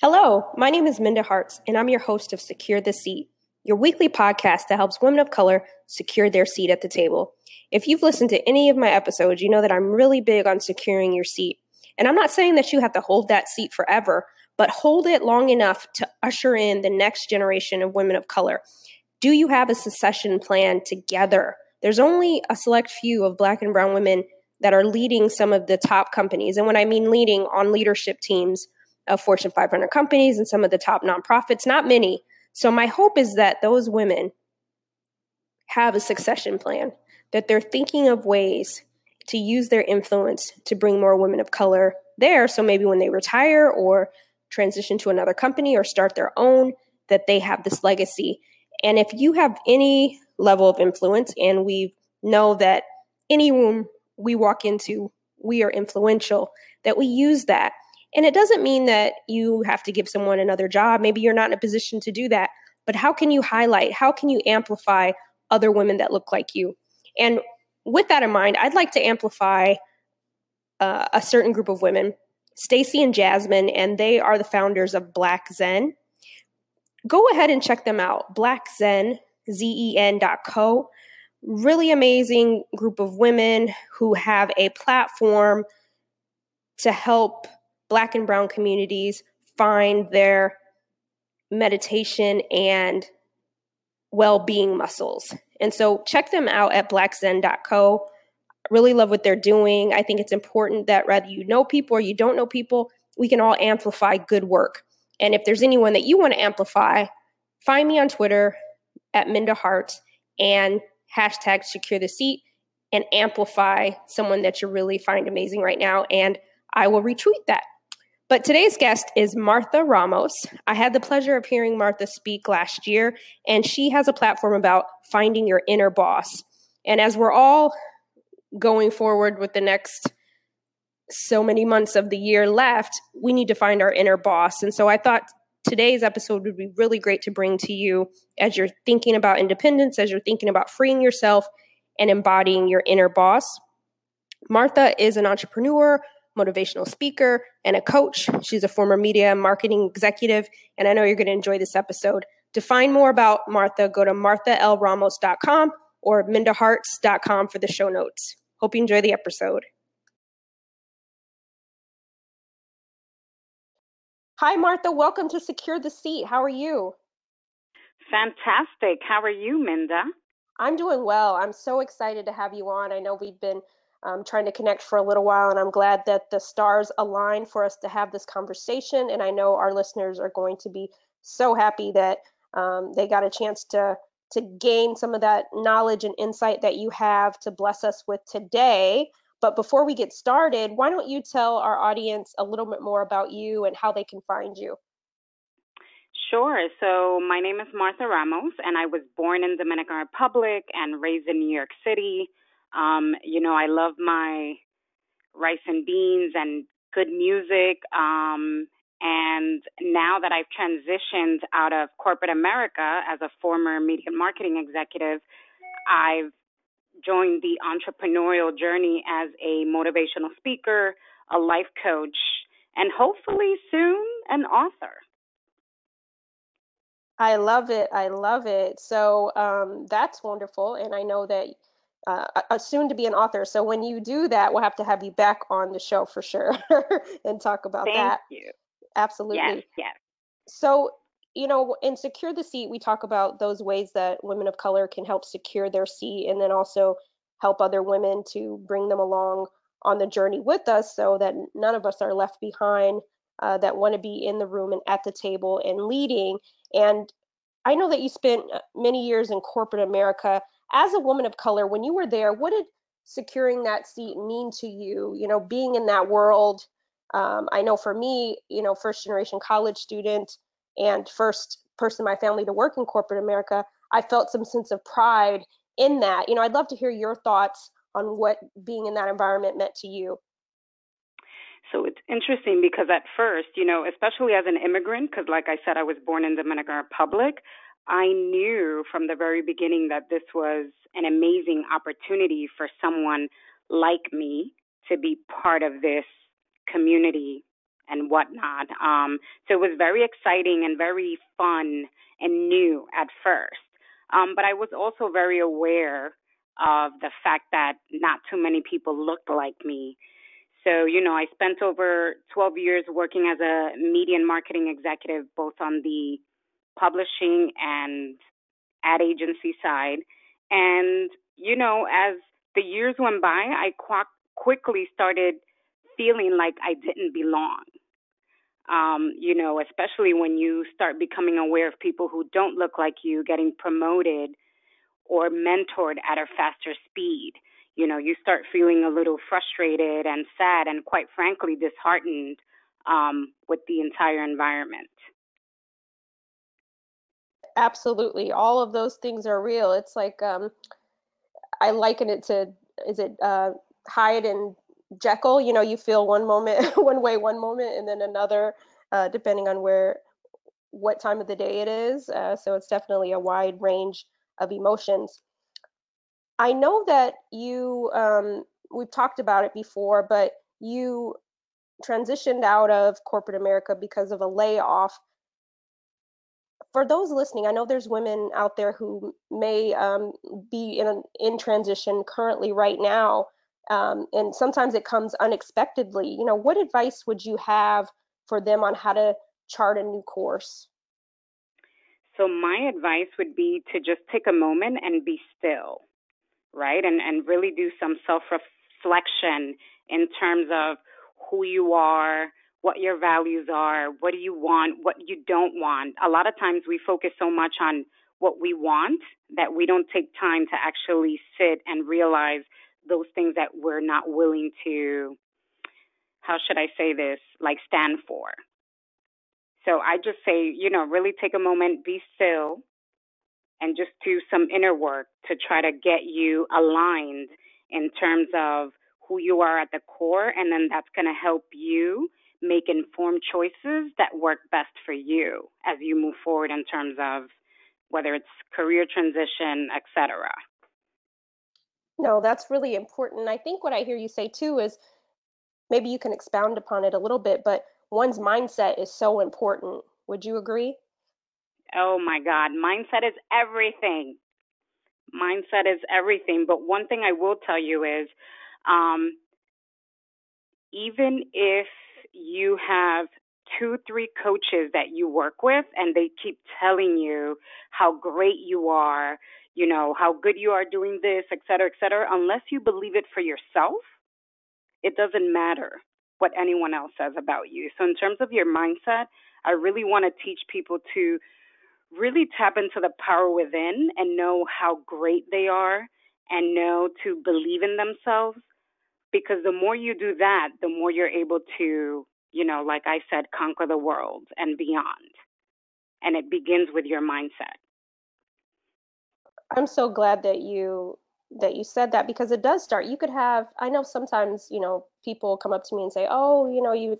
Hello, my name is Minda Harts, and I'm your host of Secure the Seat, your weekly podcast that helps women of color secure their seat at the table. If you've listened to any of my episodes, you know that I'm really big on securing your seat. And I'm not saying that you have to hold that seat forever, but hold it long enough to usher in the next generation of women of color. Do you have a succession plan together? There's only a select few of black and brown women that are leading some of the top companies. And when I mean leading on leadership teams of Fortune 500 companies and some of the top nonprofits, not many. So my hope is that those women have a succession plan, that they're thinking of ways to use their influence to bring more women of color there. So maybe when they retire or transition to another company or start their own, that they have this legacy. And if you have any level of influence, and we know that any room we walk into, we are influential, that we use that. And it doesn't mean that you have to give someone another job. Maybe you're not in a position to do that. But how can you highlight, how can you amplify other women that look like you? And with that in mind, I'd like to amplify uh, a certain group of women, Stacy and Jasmine, and they are the founders of Black Zen. Go ahead and check them out. Black Zen, Z-E-N dot co. Really amazing group of women who have a platform to help Black and Brown communities find their meditation and well being muscles. And so check them out at blackzen.co. Really love what they're doing. I think it's important that whether you know people or you don't know people, we can all amplify good work. And if there's anyone that you want to amplify, find me on Twitter at Minda Hart and hashtag secure the seat and amplify someone that you really find amazing right now. And I will retweet that. But today's guest is Martha Ramos. I had the pleasure of hearing Martha speak last year, and she has a platform about finding your inner boss. And as we're all going forward with the next so many months of the year left, we need to find our inner boss. And so I thought today's episode would be really great to bring to you as you're thinking about independence, as you're thinking about freeing yourself and embodying your inner boss. Martha is an entrepreneur motivational speaker, and a coach. She's a former media marketing executive, and I know you're going to enjoy this episode. To find more about Martha, go to marthalramos.com or mindaharts.com for the show notes. Hope you enjoy the episode. Hi, Martha. Welcome to Secure the Seat. How are you? Fantastic. How are you, Minda? I'm doing well. I'm so excited to have you on. I know we've been um, trying to connect for a little while, and I'm glad that the stars align for us to have this conversation. And I know our listeners are going to be so happy that um, they got a chance to to gain some of that knowledge and insight that you have to bless us with today. But before we get started, why don't you tell our audience a little bit more about you and how they can find you? Sure. So my name is Martha Ramos, and I was born in Dominican Republic and raised in New York City. Um, you know, I love my rice and beans and good music. Um, and now that I've transitioned out of corporate America as a former media marketing executive, I've joined the entrepreneurial journey as a motivational speaker, a life coach, and hopefully soon an author. I love it. I love it. So um, that's wonderful. And I know that uh, soon to be an author. So when you do that, we'll have to have you back on the show for sure and talk about Thank that. Thank you. Absolutely. Yes, yes. So, you know, in Secure the Seat, we talk about those ways that women of color can help secure their seat and then also help other women to bring them along on the journey with us so that none of us are left behind uh, that want to be in the room and at the table and leading. And I know that you spent uh, many years in corporate America as a woman of color, when you were there, what did securing that seat mean to you? You know, being in that world. Um, I know for me, you know, first generation college student and first person in my family to work in corporate America, I felt some sense of pride in that. You know, I'd love to hear your thoughts on what being in that environment meant to you. So it's interesting because at first, you know, especially as an immigrant, because like I said, I was born in the Dominican Republic, I knew from the very beginning that this was an amazing opportunity for someone like me to be part of this community and whatnot. Um, so it was very exciting and very fun and new at first. Um, but I was also very aware of the fact that not too many people looked like me. So, you know, I spent over 12 years working as a media and marketing executive, both on the publishing and ad agency side. And, you know, as the years went by, I qu- quickly started feeling like I didn't belong. Um, you know, especially when you start becoming aware of people who don't look like you getting promoted or mentored at a faster speed. You know, you start feeling a little frustrated and sad and quite frankly disheartened um, with the entire environment. Absolutely. All of those things are real. It's like um, I liken it to is it uh, Hyde and Jekyll? You know, you feel one moment one way one moment and then another uh, depending on where what time of the day it is. Uh, so it's definitely a wide range of emotions. I know that you um, we've talked about it before, but you transitioned out of corporate America because of a layoff for those listening, I know there's women out there who may um, be in in transition currently right now, um, and sometimes it comes unexpectedly. You know, what advice would you have for them on how to chart a new course? So my advice would be to just take a moment and be still, right, and and really do some self reflection in terms of who you are, what your values are, what do you want, what you don't want. A lot of times we focus so much on what we want that we don't take time to actually sit and realize those things that we're not willing to, how should I say this, like stand for. So I just say, you know, really take a moment, be still, and just do some inner work to try to get you aligned in terms of who you are at the core. And then that's going to help you make informed choices that work best for you as you move forward in terms of whether it's career transition, etc. No, that's really important. I think what I hear you say too is maybe you can expound upon it a little bit, but one's mindset is so important. Would you agree? Oh my God, mindset is everything. Mindset is everything. But one thing I will tell you is um, even if you have two, three coaches that you work with and they keep telling you how great you are, you know, how good you are doing this, et cetera, et cetera, unless you believe it for yourself, it doesn't matter what anyone else says about you. So, in terms of your mindset, I really want to teach people to really tap into the power within and know how great they are and know to believe in themselves because the more you do that, the more you're able to, you know, like I said, conquer the world and beyond. And it begins with your mindset. I'm so glad that you that you said that because it does start. You could have I know sometimes, you know, people come up to me and say, "Oh, you know, you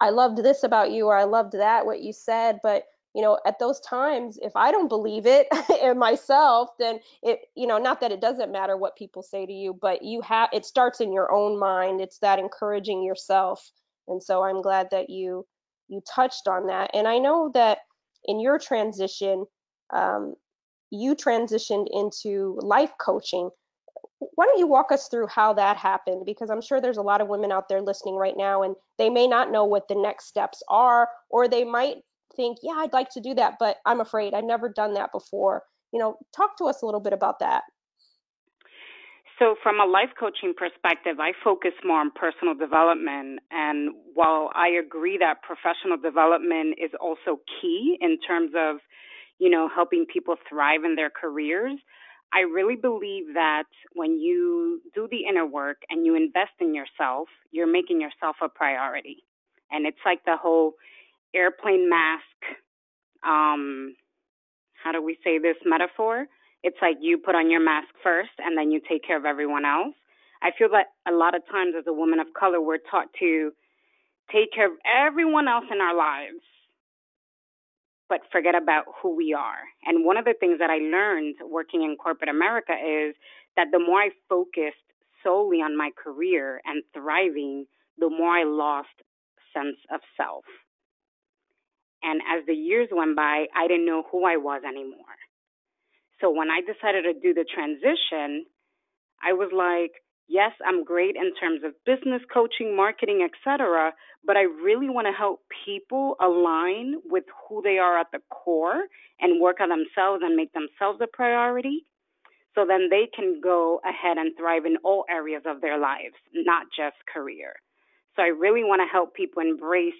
I loved this about you or I loved that what you said," but you know at those times if i don't believe it in myself then it you know not that it doesn't matter what people say to you but you have it starts in your own mind. It's that encouraging yourself. And so i'm glad that you you touched on that. And i know that in your transition um, you transitioned into life coaching. Why don't you walk us through how that happened? Because i'm sure there's a lot of women out there listening right now and they may not know what the next steps are or they might think, yeah, I'd like to do that, but I'm afraid I've never done that before. You know, talk to us a little bit about that. So, from a life coaching perspective, I focus more on personal development. And while I agree that professional development is also key in terms of, you know, helping people thrive in their careers, I really believe that when you do the inner work and you invest in yourself, you're making yourself a priority. And it's like the whole airplane mask um how do we say this metaphor? It's like you put on your mask first and then you take care of everyone else. I feel that a lot of times as a woman of color we're taught to take care of everyone else in our lives but forget about who we are. And one of the things that i learned working in corporate america is that the more i focused solely on my career and thriving the more i lost sense of self. And as the years went by, I didn't know who I was anymore. So when I decided to do the transition, I was like, yes, I'm great in terms of business coaching, marketing, etc., but I really want to help people align with who they are at the core and work on themselves and make themselves a priority so then they can go ahead and thrive in all areas of their lives, not just career. So I really want to help people embrace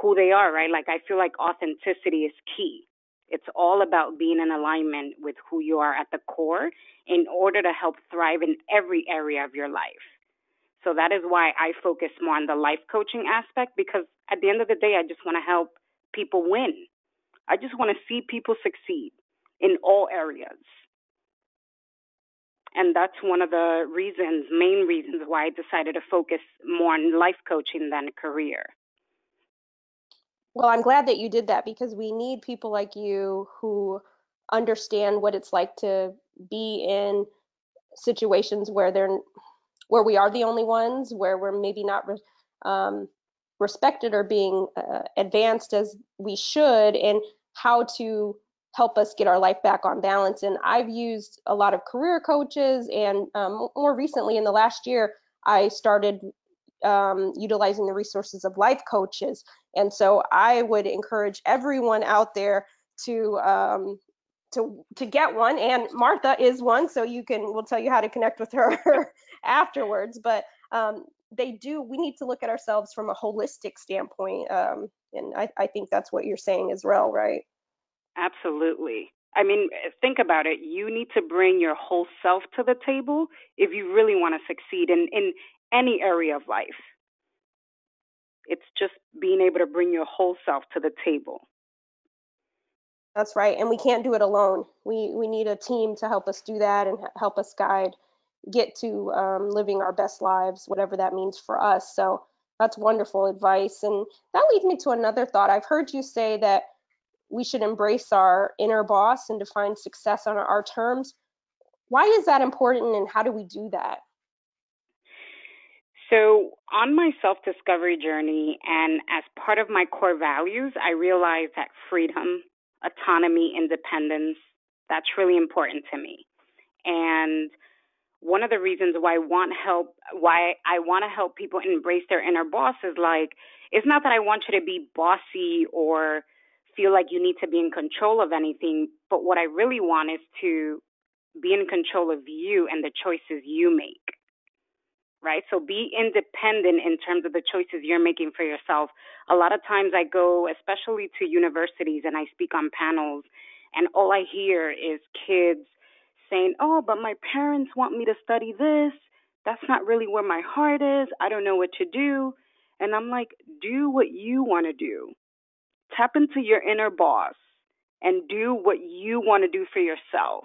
who they are, right? Like I feel like authenticity is key. It's all about being in alignment with who you are at the core in order to help thrive in every area of your life. So that is why I focus more on the life coaching aspect because at the end of the day, I just want to help people win. I just want to see people succeed in all areas. And that's one of the reasons, main reasons why I decided to focus more on life coaching than career. Well, I'm glad that you did that because we need people like you who understand what it's like to be in situations where they're where we are the only ones, where we're maybe not um, respected or being uh, advanced as we should, and how to help us get our life back on balance. And I've used a lot of career coaches, and um, more recently, in the last year, I started um, utilizing the resources of life coaches. And so I would encourage everyone out there to um, to to get one. And Martha is one, so you can we'll tell you how to connect with her afterwards. But um, they do. We need to look at ourselves from a holistic standpoint, um, and I, I think that's what you're saying as well, right? Absolutely. I mean, think about it. You need to bring your whole self to the table if you really want to succeed And in any area of life. It's just being able to bring your whole self to the table. That's right. And we can't do it alone. We we need a team to help us do that and help us guide get to um, living our best lives, whatever that means for us. So that's wonderful advice. And that leads me to another thought. I've heard you say that we should embrace our inner boss and define success on our terms. Why is that important and how do we do that? So, on my self discovery journey and as part of my core values, I realized that freedom, autonomy, independence, that's really important to me. And one of the reasons why I want help, why I want to help people embrace their inner boss is like, it's not that I want you to be bossy or feel like you need to be in control of anything. But what I really want is to be in control of you and the choices you make. Right? So be independent in terms of the choices you're making for yourself. A lot of times I go, especially to universities, and I speak on panels, and all I hear is kids saying, Oh, but my parents want me to study this. That's not really where my heart is. I don't know what to do. And I'm like, do what you want to do tap into your inner boss and do what you want to do for yourself.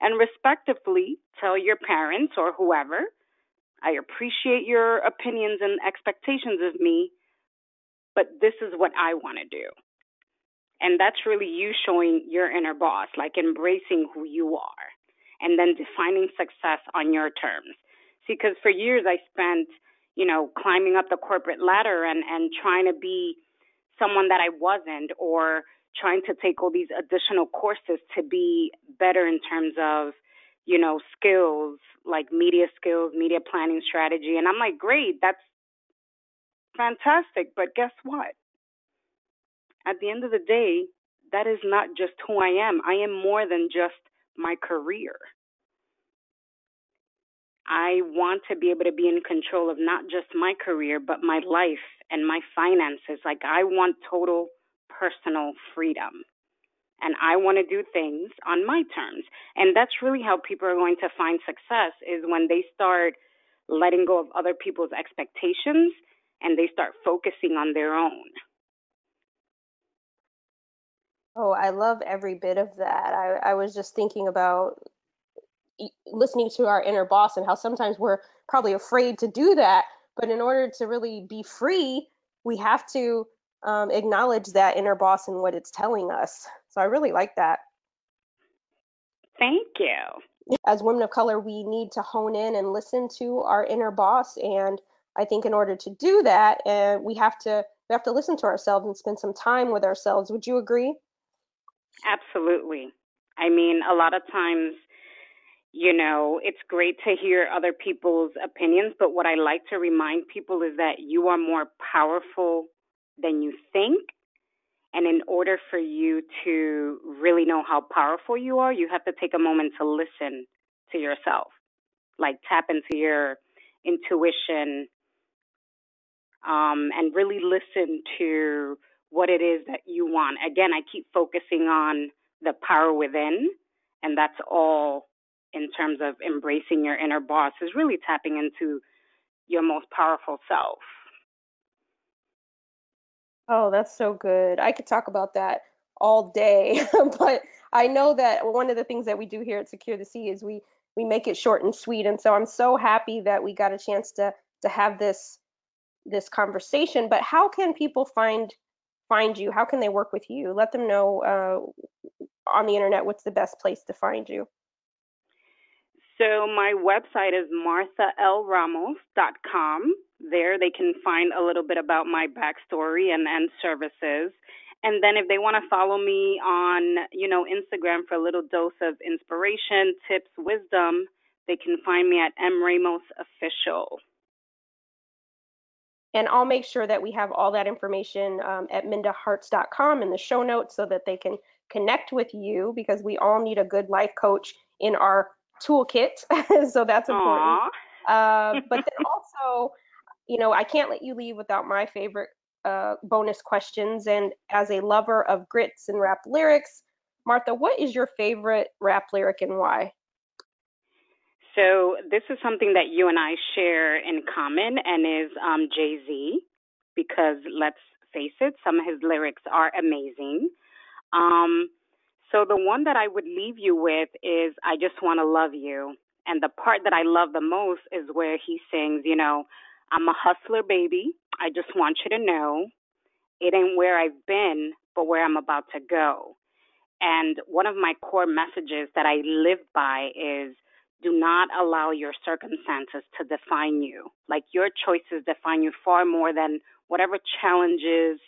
And respectfully tell your parents or whoever, I appreciate your opinions and expectations of me, but this is what I want to do. And that's really you showing your inner boss, like embracing who you are and then defining success on your terms. See, because for years I spent, you know, climbing up the corporate ladder and, and trying to be someone that I wasn't or trying to take all these additional courses to be better in terms of, you know, skills like media skills, media planning strategy. And I'm like, great, that's fantastic. But guess what? At the end of the day, that is not just who I am. I am more than just my career. I want to be able to be in control of not just my career, but my life and my finances. Like, I want total personal freedom. And I want to do things on my terms. And that's really how people are going to find success is when they start letting go of other people's expectations and they start focusing on their own. Oh, I love every bit of that. I, I was just thinking about listening to our inner boss and how sometimes we're probably afraid to do that. But in order to really be free, we have to um, acknowledge that inner boss and what it's telling us. So I really like that. Thank you. As women of color, we need to hone in and listen to our inner boss. And I think in order to do that, uh, we have to we have to listen to ourselves and spend some time with ourselves. Would you agree? Absolutely. I mean, a lot of times, you know, it's great to hear other people's opinions, but what I like to remind people is that you are more powerful than you think. And in order for you to really know how powerful you are, you have to take a moment to listen to yourself. Like tap into your intuition um, and really listen to what it is that you want. Again, I keep focusing on the power within, and that's all in terms of embracing your inner boss, is really tapping into your most powerful self. Oh, that's so good. I could talk about that all day, but I know that one of the things that we do here at Secure the Seat is we we make it short and sweet. And so I'm so happy that we got a chance to to have this this conversation. But how can people find find you? How can they work with you? Let them know uh, on the internet what's the best place to find you. So my website is marthalramos.com. There they can find a little bit about my backstory and, and services. And then if they want to follow me on, you know, Instagram for a little dose of inspiration, tips, wisdom, they can find me at M Ramos Official. And I'll make sure that we have all that information um, at mindaharts.com in the show notes so that they can connect with you because we all need a good life coach in our toolkit. so that's important. Uh, but then also, you know, I can't let you leave without my favorite uh, bonus questions. And as a lover of grits and rap lyrics, Martha, what is your favorite rap lyric and why? So this is something that you and I share in common, and is um, Jay Z, because let's face it, some of his lyrics are amazing. Um, so the one that I would leave you with is I just want to love you. And the part that I love the most is where he sings, you know, I'm a hustler, baby. I just want you to know it ain't where I've been, but where I'm about to go. And one of my core messages that I live by is do not allow your circumstances to define you. Like your choices define you far more than whatever challenges,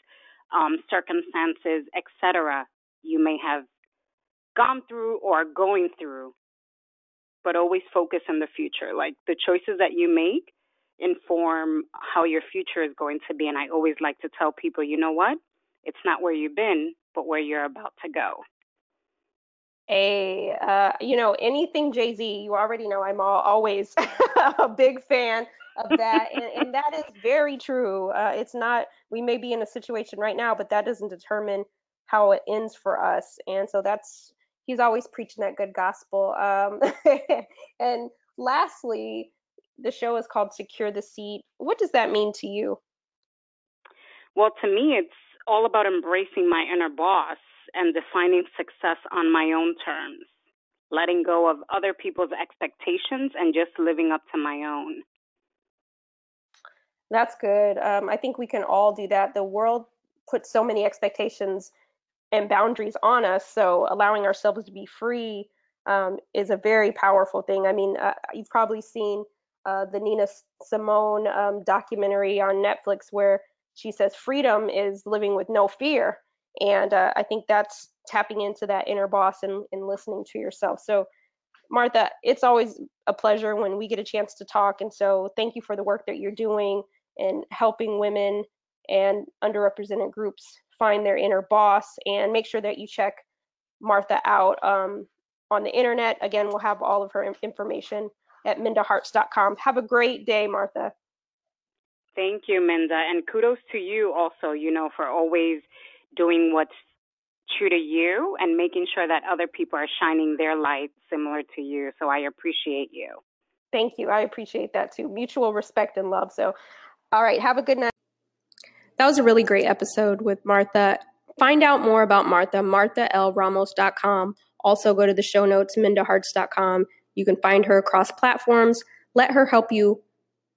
um, circumstances, etc. you may have gone through or are going through, but always focus on the future. Like the choices that you make inform how your future is going to be. And I always like to tell people, you know what? It's not where you've been, but where you're about to go. A, uh, you know, anything Jay Z, you already know I'm all, always a big fan of that. and, and, that is very true. Uh, it's not, we may be in a situation right now, but that doesn't determine how it ends for us. And so that's he's always preaching that good gospel. Um, and lastly, the show is called Secure the Seat. What does that mean to you? Well, to me, it's all about embracing my inner boss and defining success on my own terms, letting go of other people's expectations and just living up to my own. That's good. Um, I think we can all do that. The world puts so many expectations and boundaries on us. So allowing ourselves to be free um, is a very powerful thing. I mean, uh, you've probably seen uh, the Nina Simone um, documentary on Netflix where she says freedom is living with no fear. And uh, I think that's tapping into that inner boss and, and listening to yourself. So, Martha, it's always a pleasure when we get a chance to talk. And so, thank you for the work that you're doing and helping women and underrepresented groups find their inner boss and make sure that you check Martha out um, on the internet. Again, we'll have all of her information at mindaharts.com. Have a great day, Martha. Thank you, Minda. And kudos to you also, you know, for always doing what's true to you and making sure that other people are shining their light similar to you. So I appreciate you. Thank you. I appreciate that too. Mutual respect and love. So, all right. Have a good night. That was a really great episode with Martha. Find out more about Martha, marthalramos.com. Also, go to the show notes, mindaharts.com. You can find her across platforms. Let her help you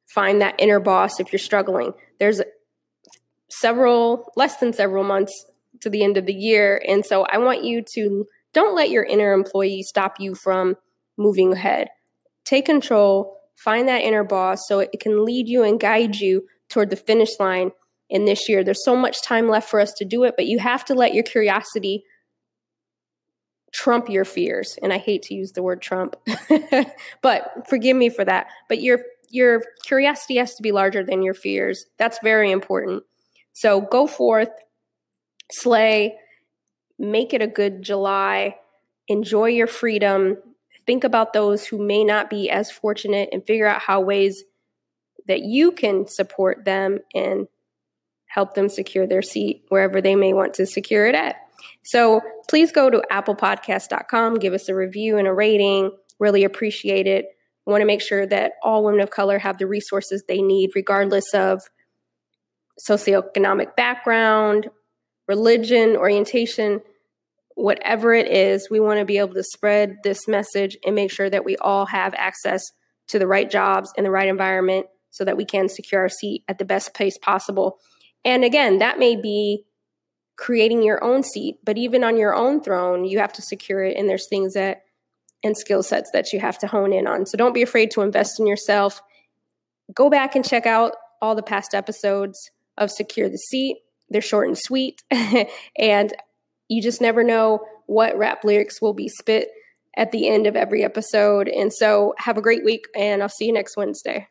find that inner boss if you're struggling. There's several, less than several months to the end of the year. And so I want you to don't let your inner employee stop you from moving ahead. Take control, find that inner boss so it can lead you and guide you toward the finish line in this year. There's so much time left for us to do it, but you have to let your curiosity trump your fears. And I hate to use the word trump, but forgive me for that. But your your curiosity has to be larger than your fears. That's very important. So go forth, slay, make it a good July, enjoy your freedom. Think about those who may not be as fortunate and figure out how ways that you can support them and help them secure their seat wherever they may want to secure it at. So please go to applepodcast.com, give us a review and a rating. Really appreciate it. want to make sure that all women of color have the resources they need, regardless of socioeconomic background, religion, orientation, whatever it is. We want to be able to spread this message and make sure that we all have access to the right jobs and the right environment so that we can secure our seat at the best place possible. And again, that may be creating your own seat, but even on your own throne, you have to secure it. And there's things that and skill sets that you have to hone in on. So don't be afraid to invest in yourself. Go back and check out all the past episodes of Secure the Seat. They're short and sweet, and you just never know what rap lyrics will be spit at the end of every episode. And so, have a great week, and I'll see you next Wednesday.